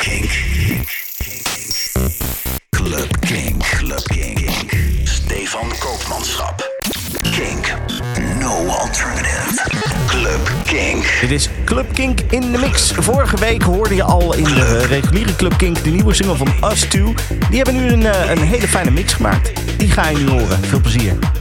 Kink. Club Kink. Club Kink. Stefan Koopmanschap. Kink. No alternative. Club Kink. Dit is Club Kink in de mix. Vorige week hoorde je al in de reguliere Club Kink de nieuwe single van Us 2. Die hebben nu een, eh, een hele fijne mix gemaakt. Die ga je nu horen. Veel plezier.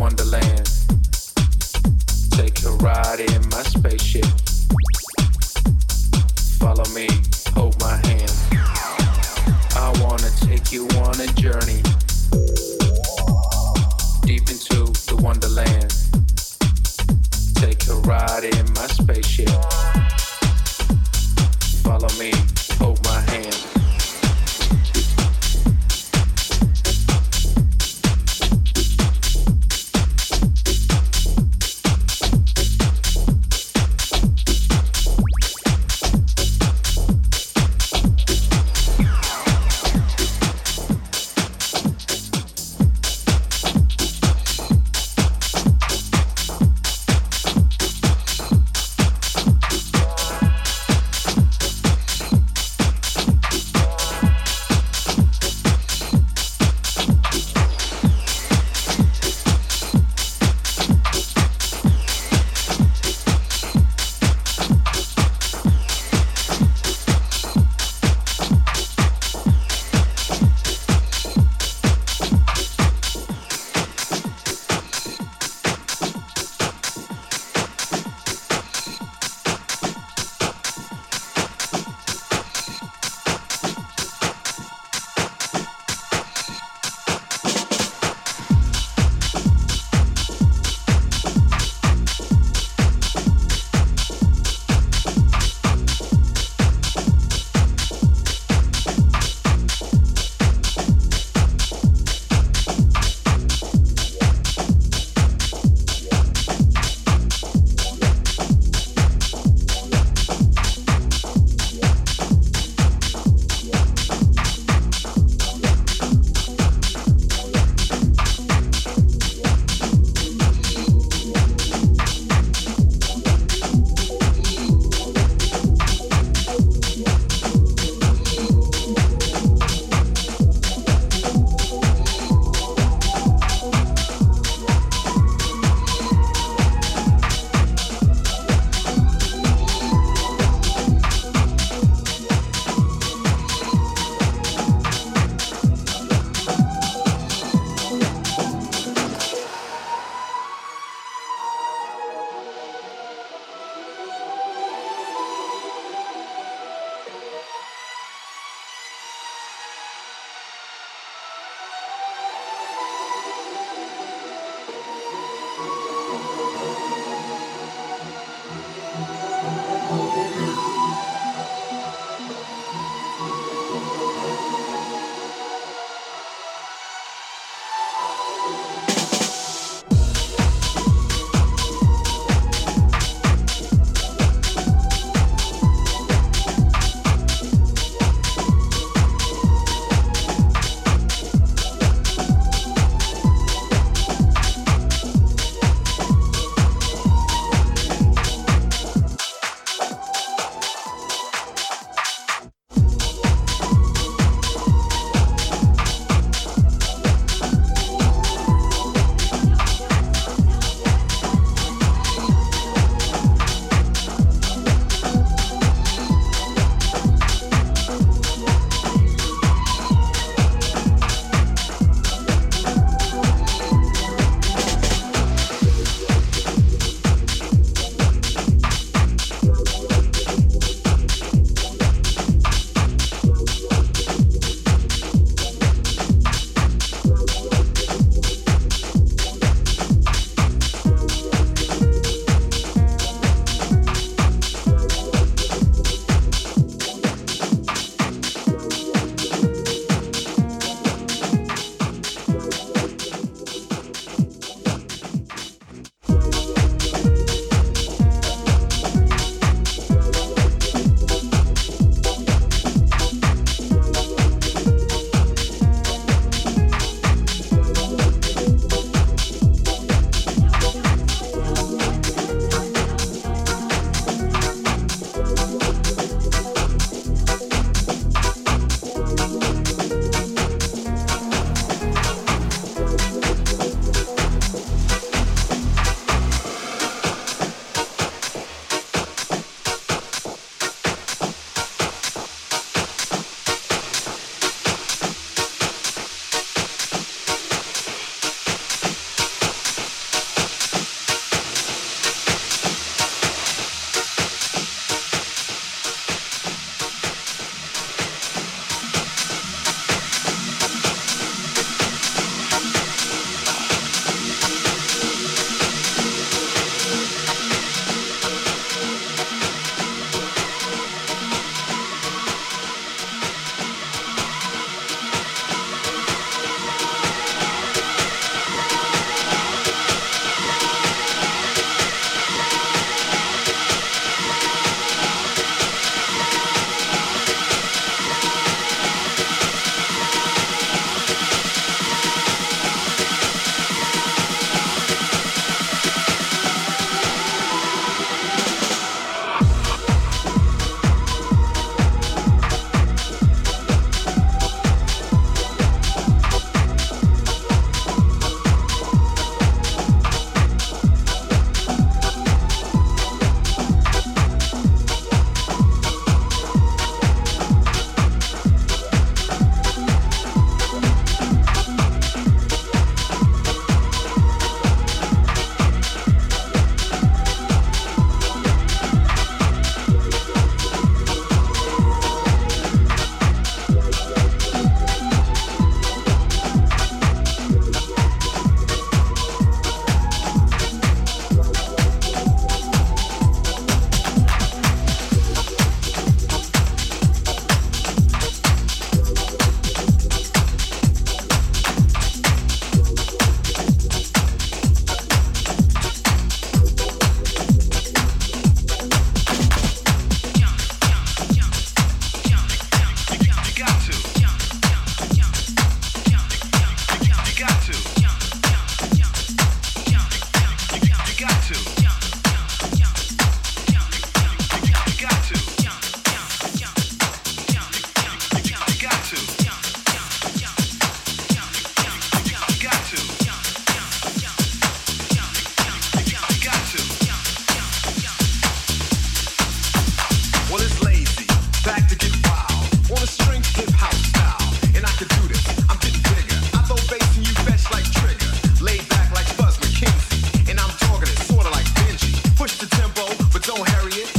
Wonderland.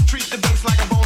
Treat the bass like a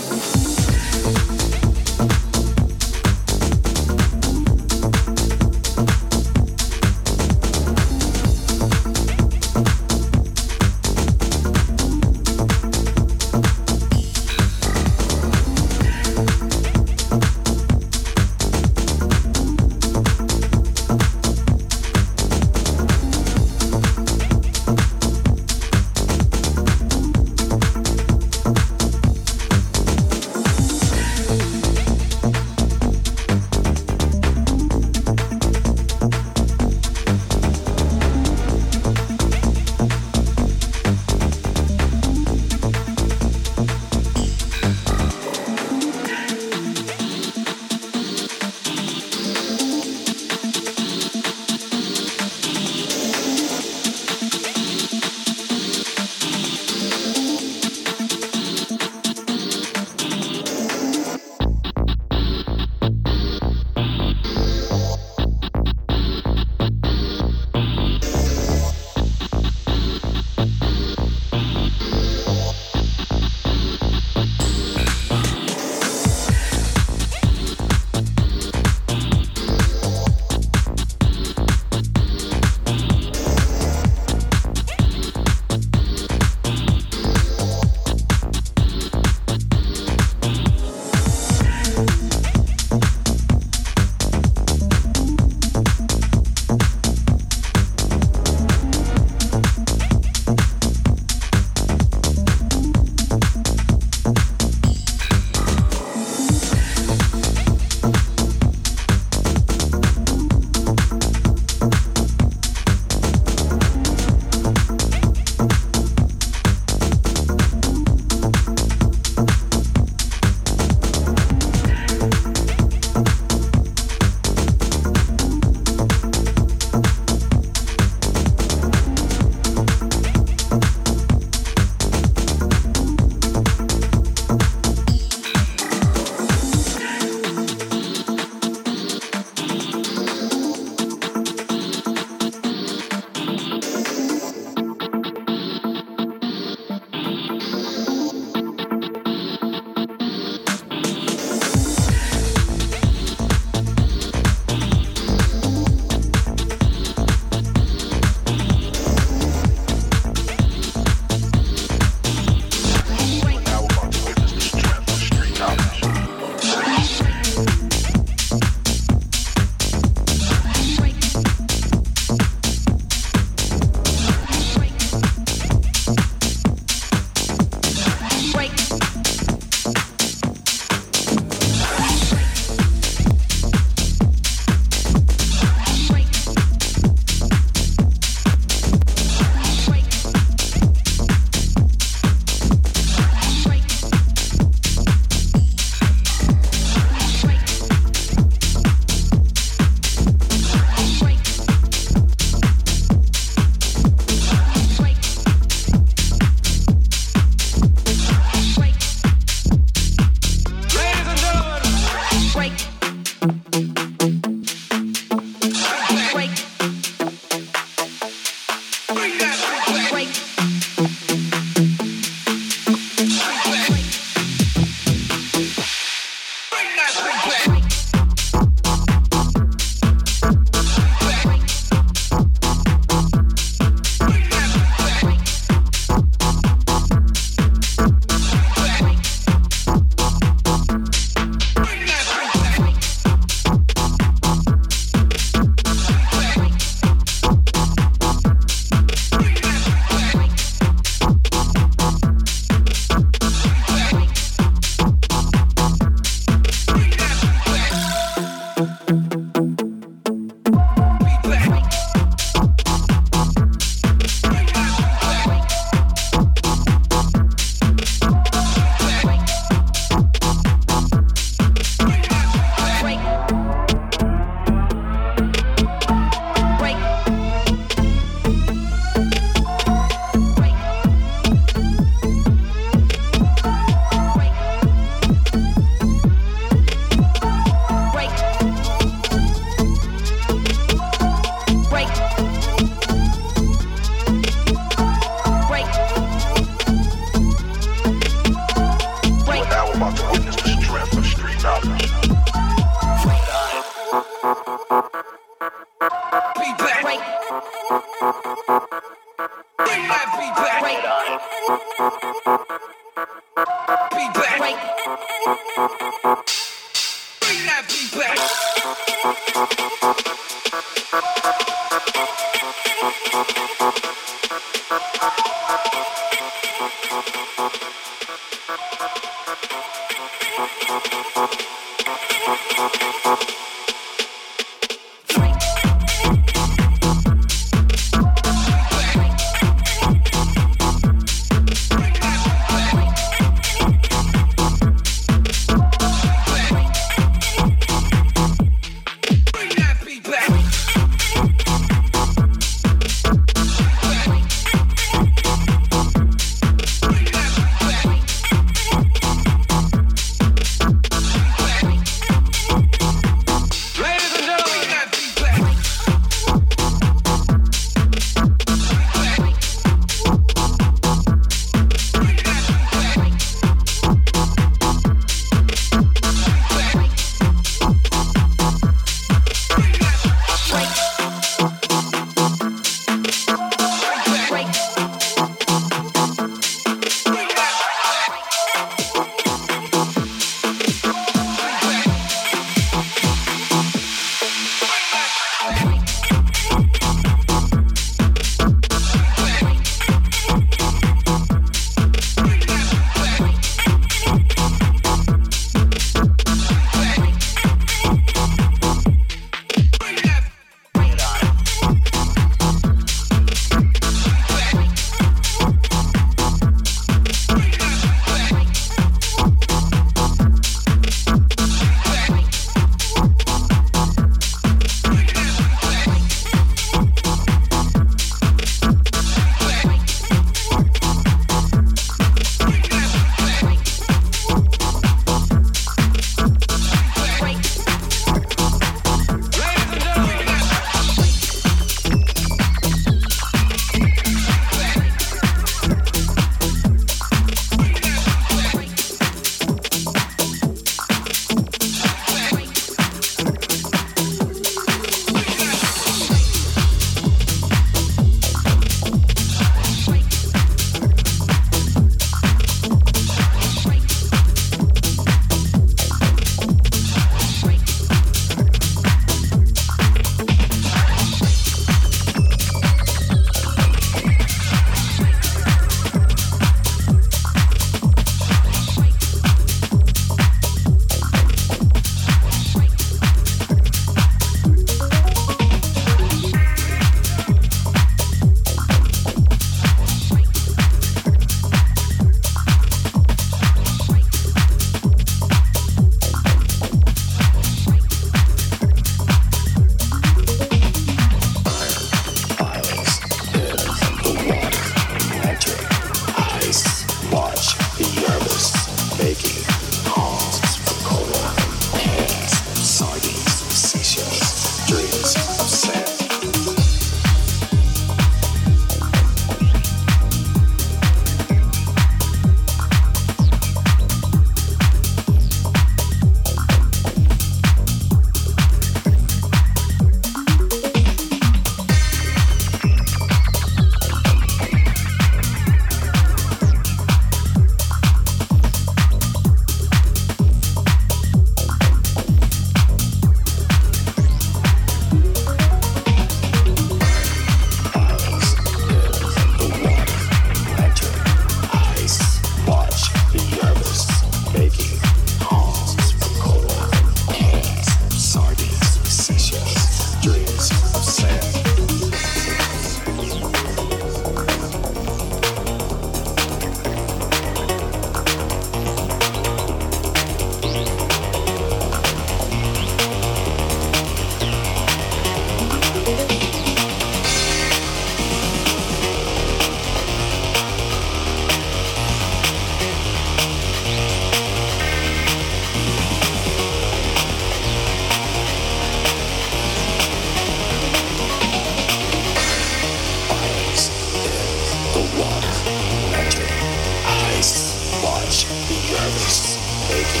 English, Jarvis, Bacon,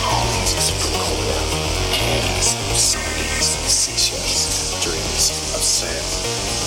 Holmes, Coca-Cola, seashells, dreams of sand.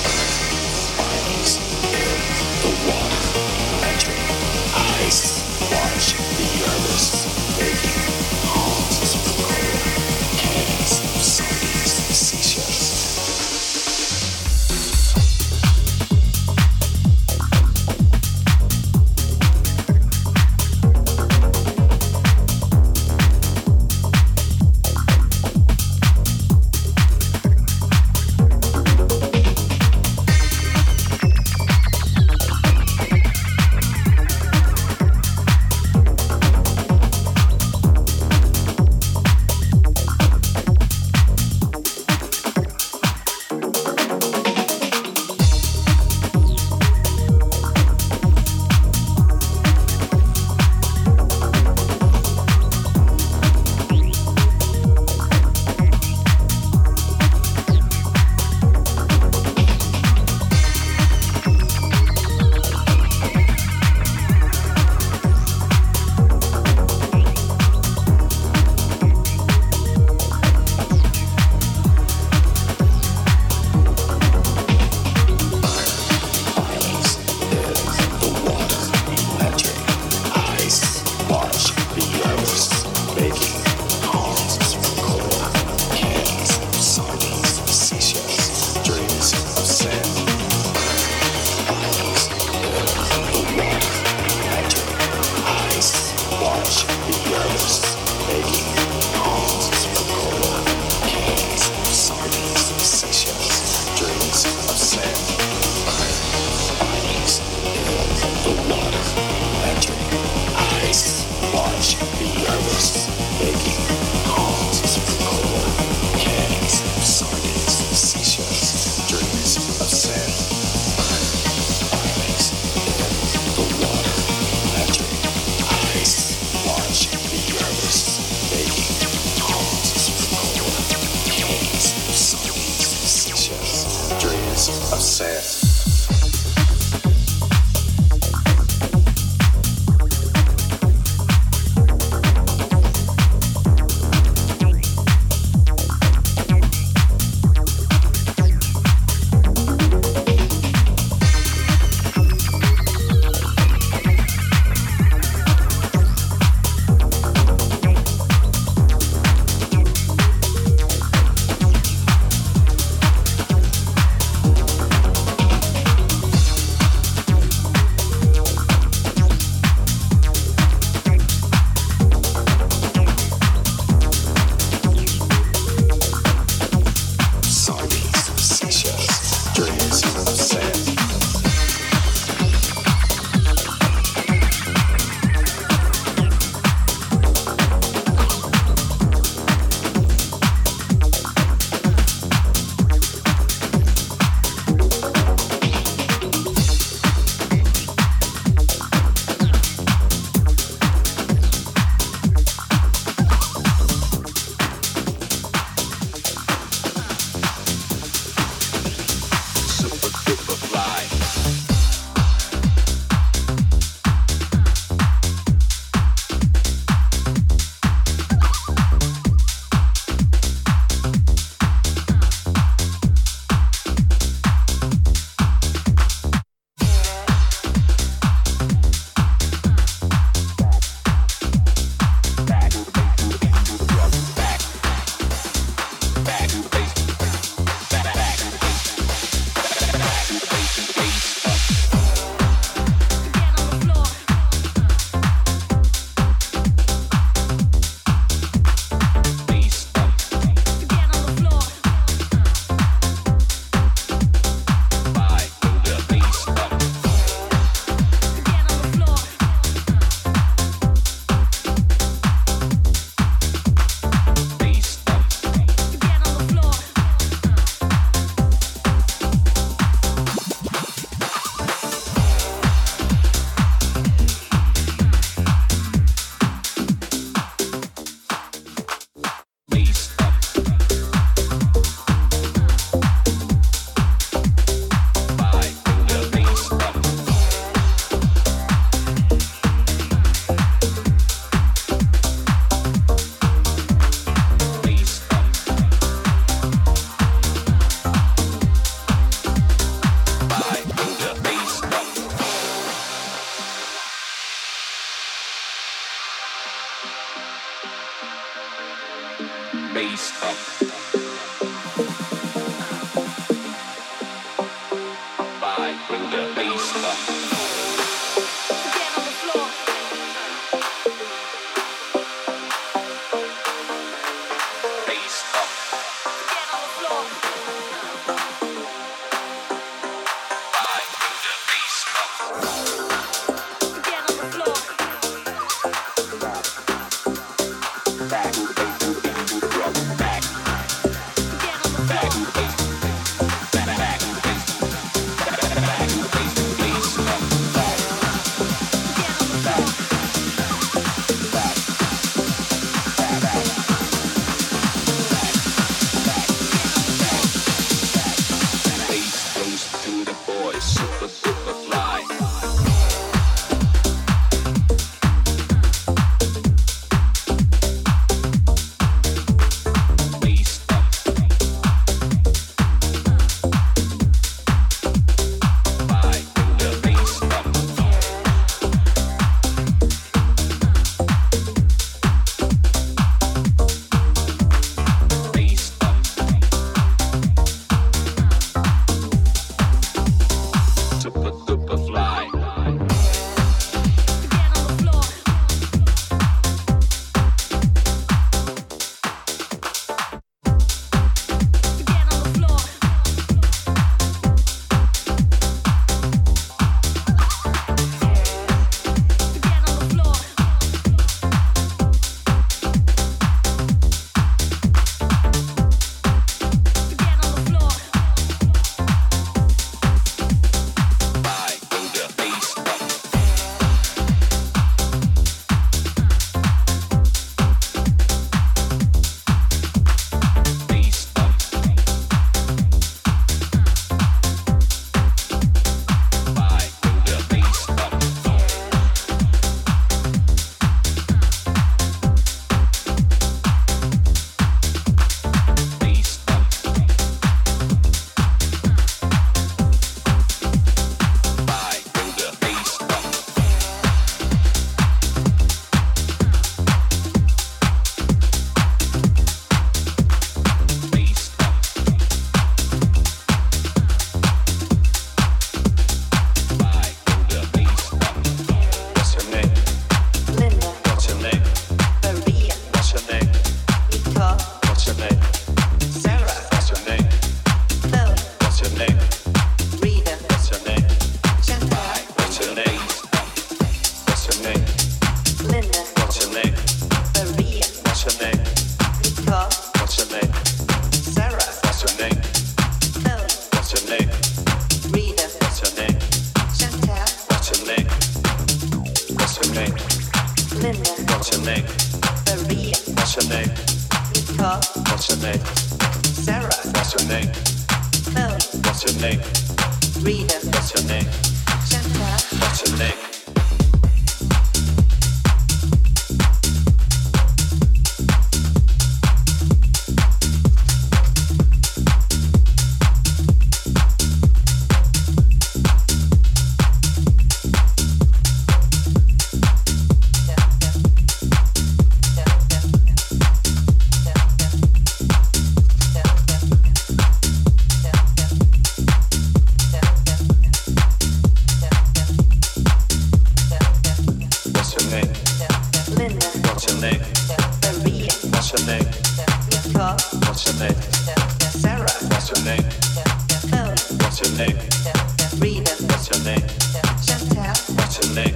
What's your name?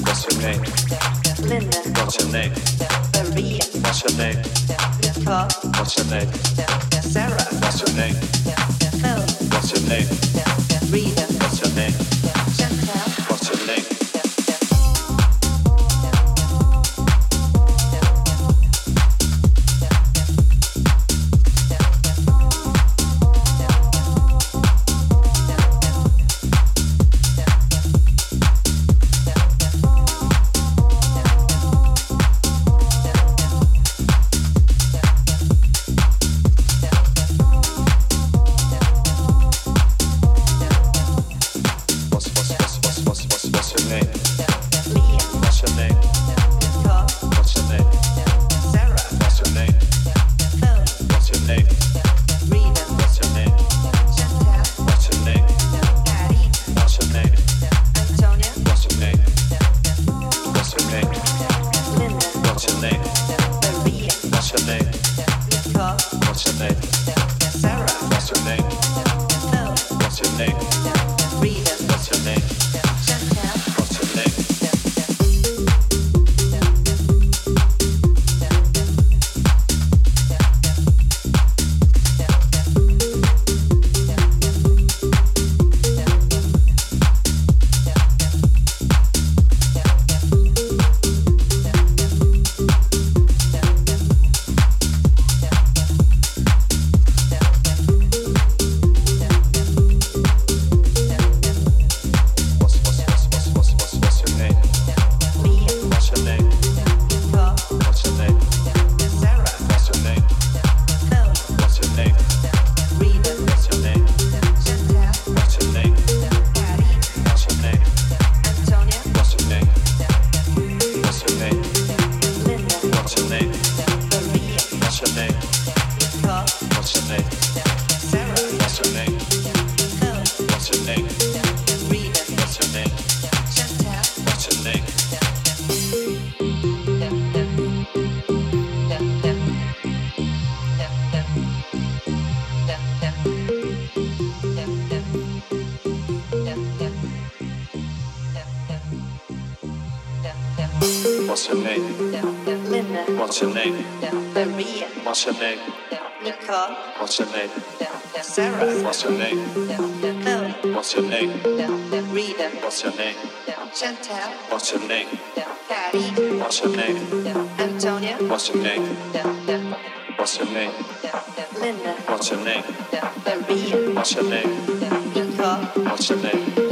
What's your name? Linda. What's your name? Maria. What's your name? Paul. What's your name? Sarah. What's your name? Phil. What's your name? Rita. What's your name? Sarah. What's your name? Mel. What's your name? Rita. What's your name? Chantal. What's your name? Patty. What's your name? Antonia. What's your name? What's your name? Linda. What's your name? Maria. What's your name? Nicole. What's your name?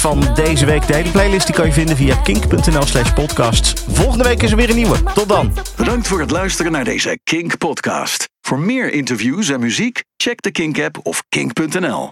van deze week. De playlist die kan je vinden via kink.nl slash podcasts. Volgende week is er weer een nieuwe. Tot dan. Bedankt voor het luisteren naar deze Kink podcast. Voor meer interviews en muziek, check de Kink app of kink.nl.